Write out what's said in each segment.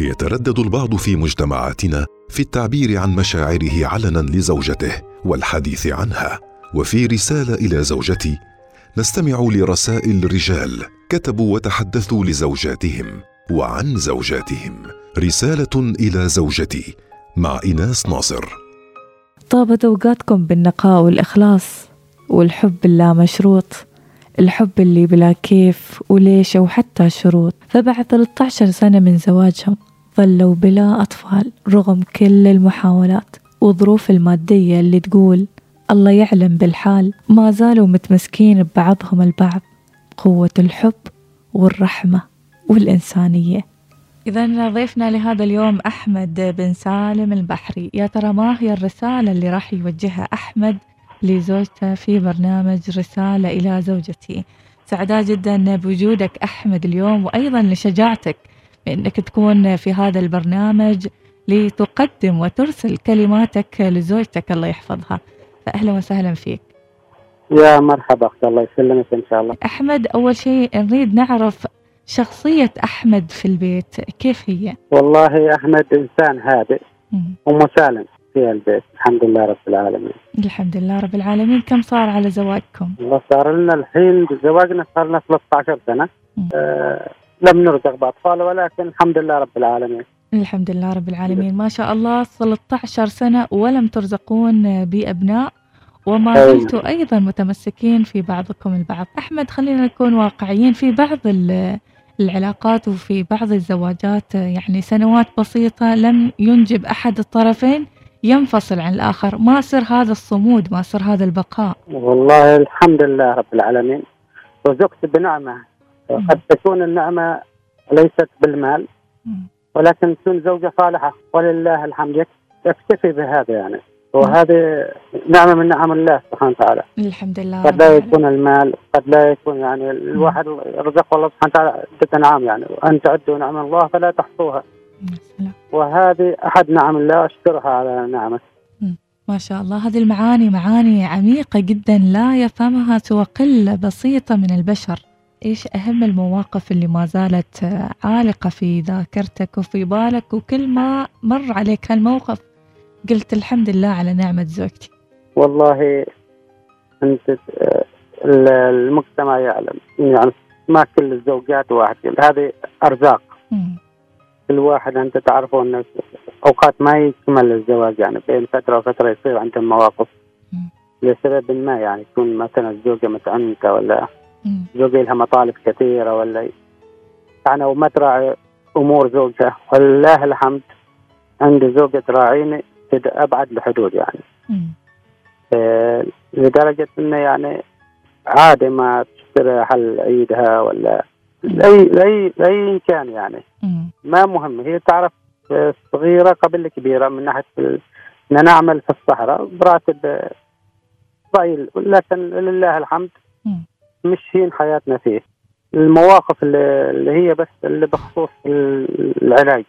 يتردد البعض في مجتمعاتنا في التعبير عن مشاعره علنا لزوجته والحديث عنها. وفي رسالة إلى زوجتي نستمع لرسائل رجال كتبوا وتحدثوا لزوجاتهم وعن زوجاتهم. رسالة إلى زوجتي مع ايناس ناصر. طابت أوقاتكم بالنقاء والإخلاص والحب اللامشروط الحب اللي بلا كيف وليش وحتى شروط. فبعد 13 سنة من زواجهم ظلوا بلا أطفال رغم كل المحاولات وظروف المادية اللي تقول الله يعلم بالحال ما زالوا متمسكين ببعضهم البعض قوة الحب والرحمة والإنسانية. إذا ضيفنا لهذا اليوم أحمد بن سالم البحري. يا ترى ما هي الرسالة اللي راح يوجهها أحمد لزوجته في برنامج رسالة إلى زوجتي سعداء جدا بوجودك أحمد اليوم وأيضا لشجاعتك بأنك تكون في هذا البرنامج لتقدم وترسل كلماتك لزوجتك الله يحفظها. فأهلا وسهلا فيك. يا مرحبا أختي الله يسلمك إن شاء الله. أحمد أول شيء نريد نعرف شخصية أحمد في البيت كيف هي؟ والله أحمد إنسان هادئ ومسالم في البيت الحمد لله رب العالمين. الحمد لله رب العالمين. كم صار على زواجكم؟ والله صار لنا الحين بزواجنا صار لنا 13 سنة. آه لم نرزق بأطفال ولكن الحمد لله رب العالمين. الحمد لله رب العالمين. ما شاء الله 13 سنة ولم ترزقون بأبناء وما زلتوا أيضا متمسكين في بعضكم البعض. أحمد خلينا نكون واقعيين في بعض العلاقات وفي بعض الزواجات يعني سنوات بسيطة لم ينجب أحد الطرفين ينفصل عن الآخر. ما سر هذا الصمود؟ ما سر هذا البقاء؟ والله الحمد لله رب العالمين. رزقت بنعمة قد تكون النعمة ليست بالمال ولكن تكون زوجة صالحة. ولله الحمد. يكتفي بهذا يعني. وهذه نعمة من نعم الله سبحانه وتعالى. الحمد لله قد لا يكون المال قد لا يكون يعني الواحد رزق الله سبحانه وتعالى عدة نعم يعني. وأن تعدوا نعم الله فلا تحصوها. وهذه أحد نعم الله أشكرها على نعمة. ما شاء الله. هذه المعاني معاني عميقة جدا لا يفهمها سوى قلة بسيطة من البشر. إيش أهم المواقف اللي ما زالت عالقة في ذاكرتك وفي بالك وكل ما مر عليك هالموقف قلت الحمد لله على نعمة زوجتي؟ والله أنت المجتمع يعلم يعني ما كل الزوجات واحد هذه أرزاق. كل واحد أنت تعرفه أن أوقات ما يكمل الزواج يعني بين فترة وفترة يصير عندهم مواقف. لسبب ما يعني يكون مثلا الزوجة متعنتة ولا زوجة لها مطالب كثيرة ولا يعني وما تراعي أمور زوجها. ولله الحمد عندي زوجة تراعيني أبعد الحدود يعني. آه لدرجة إنه يعني عادي ما تشتري حل عيدها ولا لاي لاي لاي كان يعني. ما مهم. هي تعرف صغيرة قبل كبيرة من ناحية إن نعمل في الصحراء براتب ضئيل لكن لله الحمد مشين حياتنا فيه. المواقف اللي, اللي هي بس اللي بخصوص العلاج.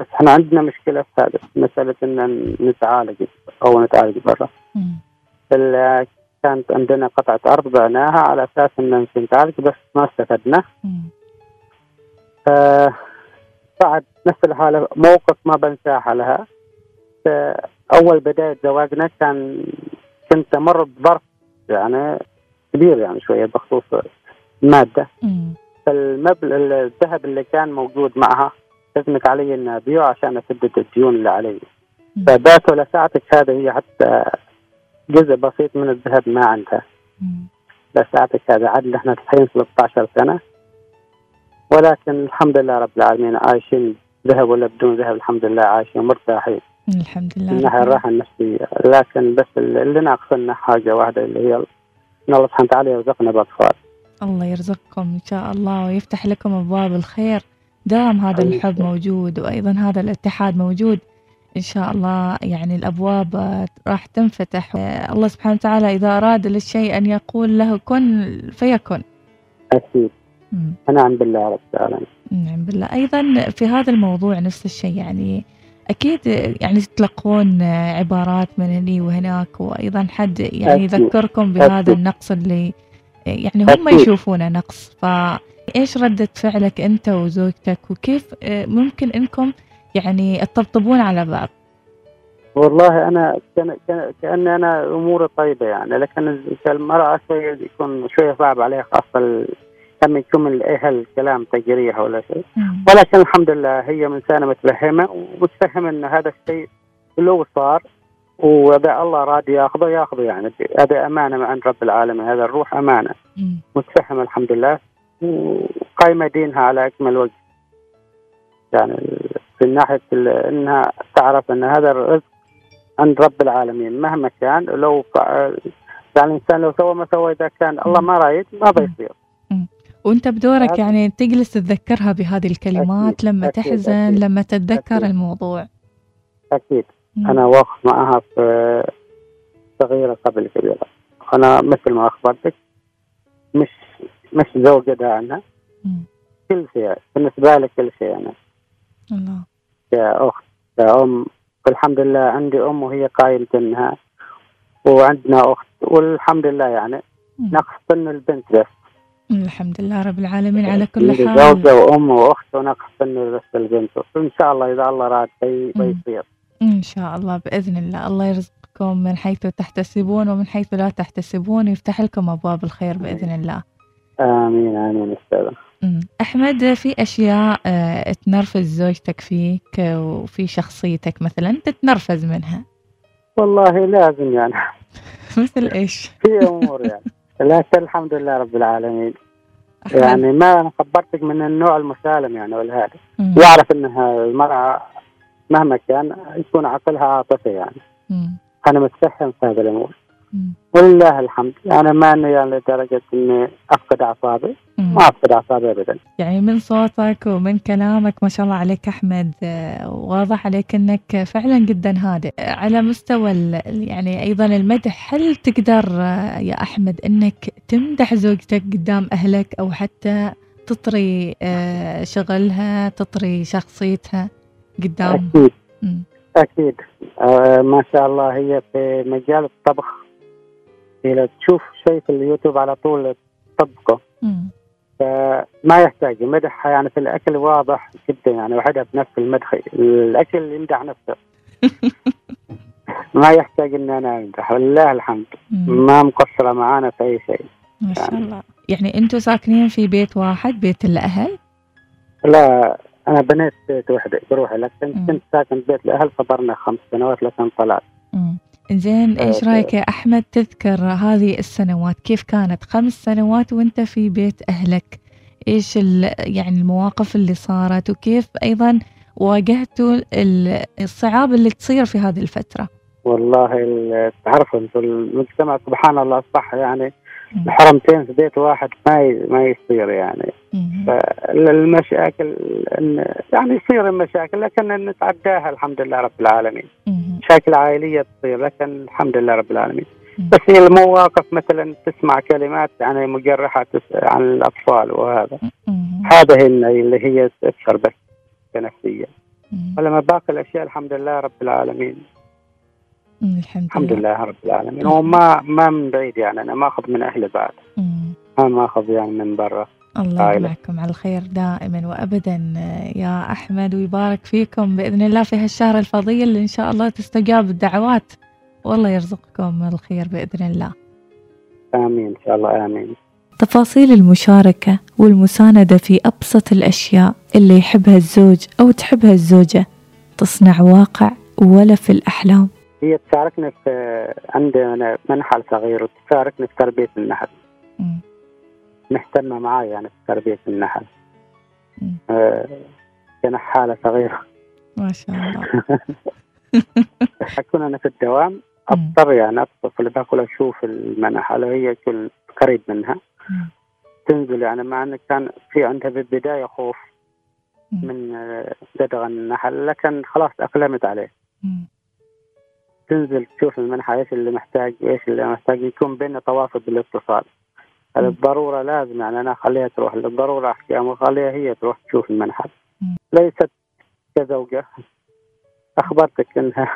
بس إحنا عندنا مشكلة في هذا مسألة إن نتعالج أو نتعالج برا. كانت عندنا قطعة أرض بعناها على أساس أن نتعالج بس ما استفدنا. بعد نفس الحالة موقف ما بنساه لها. أول بداية زواجنا كان كنت أمر بظرف يعني كبير يعني شوية بخصوص المادة فالمبلغ الذهب اللي كان موجود معها لازمك علي اني ابيعه عشان أسدد الديون اللي علي. فبعته لساعتك هذا هي حتى جزء بسيط من الذهب ما عندها. أعطيك هذا عدل إحنا الحين 13 سنة. ولكن الحمد لله رب العالمين عايشين ذهب ولا بدون ذهب الحمد لله عايشين مرتاحين. الحمد لله من ناحية الراحة النفسية لكن بس اللي ناقصنا حاجة واحدة اللي هي إن الله سبحانه وتعالى يرزقنا بأطفال الله يرزقكم إن شاء الله ويفتح لكم أبواب الخير. دام هذا الحب موجود وأيضا هذا الاتحاد موجود إن شاء الله يعني الأبواب راح تنفتح. الله سبحانه وتعالى إذا أراد للشيء أن يقول له كن فيكن. أكيد. نعم بالله رب العالمين. نعم بالله. أيضا في هذا الموضوع نفس الشيء يعني أكيد يعني تتلقون عبارات من هني وهناك وأيضا حد يعني يذكركم بهذا. النقص اللي يعني هم. يشوفونه نقص ف إيش ردة فعلك أنت وزوجتك وكيف ممكن إنكم يعني تطبطبون على بعض والله أنا كان كاني أنا أموري طيبة يعني لكن المرأة شوية يكون شوية صعب عليها خاصة لما يكون من الاهل كلام تجريح ولا شيء. ولكن الحمد لله هي انسانه متفهمه ومتفهمه أن هذا الشيء لو صار وإذا الله راد يأخذه يأخذه يعني. هذا أمانة من عند رب العالمين هذا الروح أمانة. متفهمه الحمد لله وقايمه دينها على أكمل وجه. يعني من ناحيه إنها تعرف أن هذا الرزق عند رب العالمين. مهما كان لو يعني الإنسان لو سوى ما سوى إذا كان الله ما رايد ما بيصير. وانت بدورك يعني تجلس تتذكرها بهذه الكلمات أكيد لما أكيد تحزن أكيد لما تتذكر أكيد. الموضوع. أكيد. مم. أنا واقف معها في صغيرة قبل كبيرة. أنا مثل ما أخبرتك مش مش زوجة عنها كل شيء بالنسبة لي كل شيء أنا. الله. كأخت كأم والحمد لله عندي أم وهي قايمة منها وعندنا أخت والحمد لله يعني نقص البنت بس. الحمد لله رب العالمين على كل حال. زوجة وأم وأخت ونقص سن بس البنت وإن شاء الله إذا الله راد بيصير إن شاء الله بإذن الله. الله يرزقكم من حيث تحتسبون ومن حيث لا تحتسبون. ويفتح لكم أبواب الخير بإذن الله. آمين آمين أستاذ أحمد في أشياء آه، تنرفز زوجتك فيك وفي شخصيتك مثلا تتنرفز منها؟ والله لازم يعني. مثل إيش؟ في أمور يعني. لكن الحمد لله رب العالمين. يعني ما أنا خبرتك من النوع المسالم يعني والهادي. واعرف انها المرأة مهما كان يكون عقلها عاطفي يعني. مم. أنا متفهم في هذه الأمور. ولله الحمد يعني ما اني يعني لدرجة إني أفقد أعصابي. ما أفقد أعصابي ابدا. يعني من صوتك ومن كلامك ما شاء الله عليك أحمد. واضح عليك إنك فعلا جدا هادئ. على مستوى يعني أيضا المدح هل تقدر يا أحمد إنك تمدح زوجتك قدام أهلك أو حتى تطري آه، شغلها تطري شخصيتها قدام؟ أكيد. أكيد. آه ما شاء الله هي في مجال الطبخ إذا تشوف شيء في اليوتيوب على طول تطبقه. فما يحتاج مدحها يعني في الأكل واضح جدا يعني وحدها بنفس المدح الأكل اللي يمدح نفسه. ما يحتاج ان أنا أمدح ولله الحمد. ما مقصرة معانا في أي شيء. ما شاء يعني. الله. يعني أنتم ساكنين في بيت واحد بيت الأهل؟ لا أنا بنيت بيت وحدة بروحي لكن كنت ساكن بيت الأهل صبرنا خمس سنوات لكن طلعت. زين إيش رأيك يا أحمد تذكر هذه السنوات؟ كيف كانت؟ خمس سنوات وأنت في بيت أهلك. إيش يعني المواقف اللي صارت؟ وكيف أيضا واجهتوا الصعاب اللي تصير في هذه الفترة؟ والله تعرفوا أنتم المجتمع سبحان الله اصبح يعني الحرمتين في بيت واحد ما ما يصير يعني. المشاكل يعني يصير المشاكل لكن نتعداها الحمد لله رب العالمين. مشاكل عائلية تصير لكن الحمد لله رب العالمين. بس هي المواقف مثلا تسمع كلمات يعني مجرحه عن الأطفال وهذا. هذا هي اللي هي تأثر بس كنفسيه ولما باقي الأشياء الحمد لله رب العالمين. الحمد, الحمد لله. رب العالمين. وما ما من بعيد يعني أنا ما أخذ من أهلي بعد. ما ما أخذ يعني من برا. الله معكم على الخير دائما وابدا يا أحمد ويبارك فيكم بإذن الله في هالشهر الفضيل. اللي إن شاء الله تستجاب الدعوات. والله يرزقكم الخير بإذن الله. آمين إن شاء الله آمين. تفاصيل المشاركة والمساندة في أبسط الأشياء اللي يحبها الزوج أو تحبها الزوجة. تصنع واقع ولا في الأحلام. هي تشاركني في عندي منحل صغير وتشاركني في تربية النحل مهتمة معاي يعني في تربية النحل. آه كنحالة صغيرة. ما شاء الله. أكون أنا في الدوام أضطر يعني أدخل في الداخل أشوف المنحل وهي كل قريب منها. تنزل يعني مع أنه كان في عندها بالبداية خوف من لدغ النحل لكن خلاص أقلمت عليه. تنزل تشوف المنحة إيش اللي محتاج وايش اللي محتاج يكون بيننا تواصل بالاتصال. الضرورة لازم يعني أنا أخليها تروح. للضرورة أحكيها وأخليها هي تروح تشوف المنحل. ليست كزوجة. أخبرتك إنها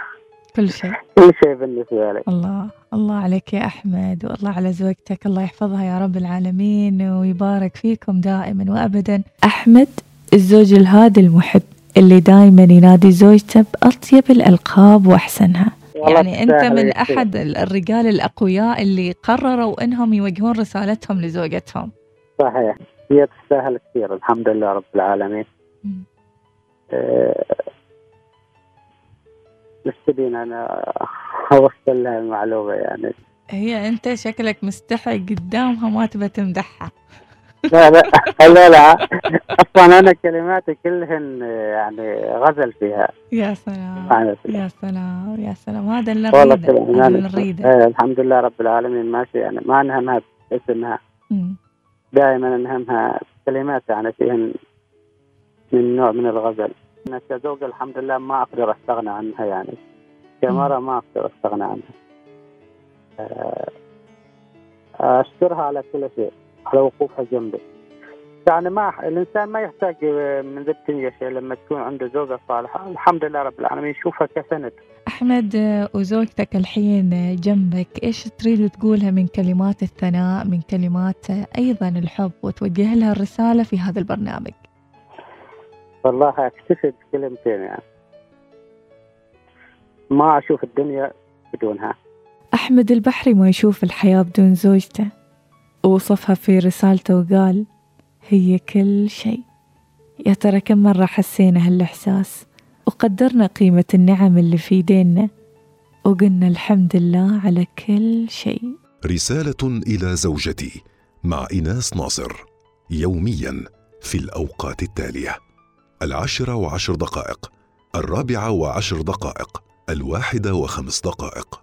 كل شيء. كل شيء بالنسبة لي. الله الله عليك يا أحمد والله على زوجتك. الله يحفظها يا رب العالمين ويبارك فيكم دائما وابدا. أحمد الزوج الهادي المحب اللي دائما ينادي زوجته بأطيب الألقاب وأحسنها. يعني أنت من أحد الرجال الأقوياء اللي قرروا إنهم يوجهون رسالتهم لزوجتهم. صحيح. هي تستاهل كثير الحمد لله رب العالمين. مستبين أنا أوصل لها المعلومة يعني. هي أنت شكلك مستحي قدامها ما تبى تمدحها. لا لا لا لا أصلا أنا كلماتي كلهن يعني غزل فيها. يا سلام يا سلام يا سلام. هذا اللي نريده نريده. إيه، الحمد لله رب العالمين ماشي يعني ما انهمها باسمها. دائما انهمها كلمات يعني فيهن من نوع من الغزل. أنا كزوجة الحمد لله ما أقدر أستغنى عنها يعني كمرة ما أقدر أستغنى عنها. آه، أشكرها على كل شيء. على وقوفها جنبي. يعني ما الإنسان ما يحتاج من ذي الدنيا شيء لما تكون عنده زوجة صالحة. الحمد لله رب العالمين يشوفها كسند. أحمد وزوجتك الحين جنبك إيش تريد تقولها من كلمات الثناء من كلمات أيضا الحب وتوجه لها الرسالة في هذا البرنامج؟ والله اكتفي بكلمتين يعني. ما أشوف الدنيا بدونها. أحمد البحري ما يشوف الحياة بدون زوجته. ووصفها في رسالته وقال هي كل شيء. يا ترى كم مرة حسينا هالإحساس؟ وقدرنا قيمة النعم اللي في إيدينا وقلنا الحمد لله على كل شيء. رسالة إلى زوجتي مع إناس ناصر يوميا في الأوقات التالية العاشرة وعشر دقائق الرابعة وعشر دقائق الواحدة وخمس دقائق.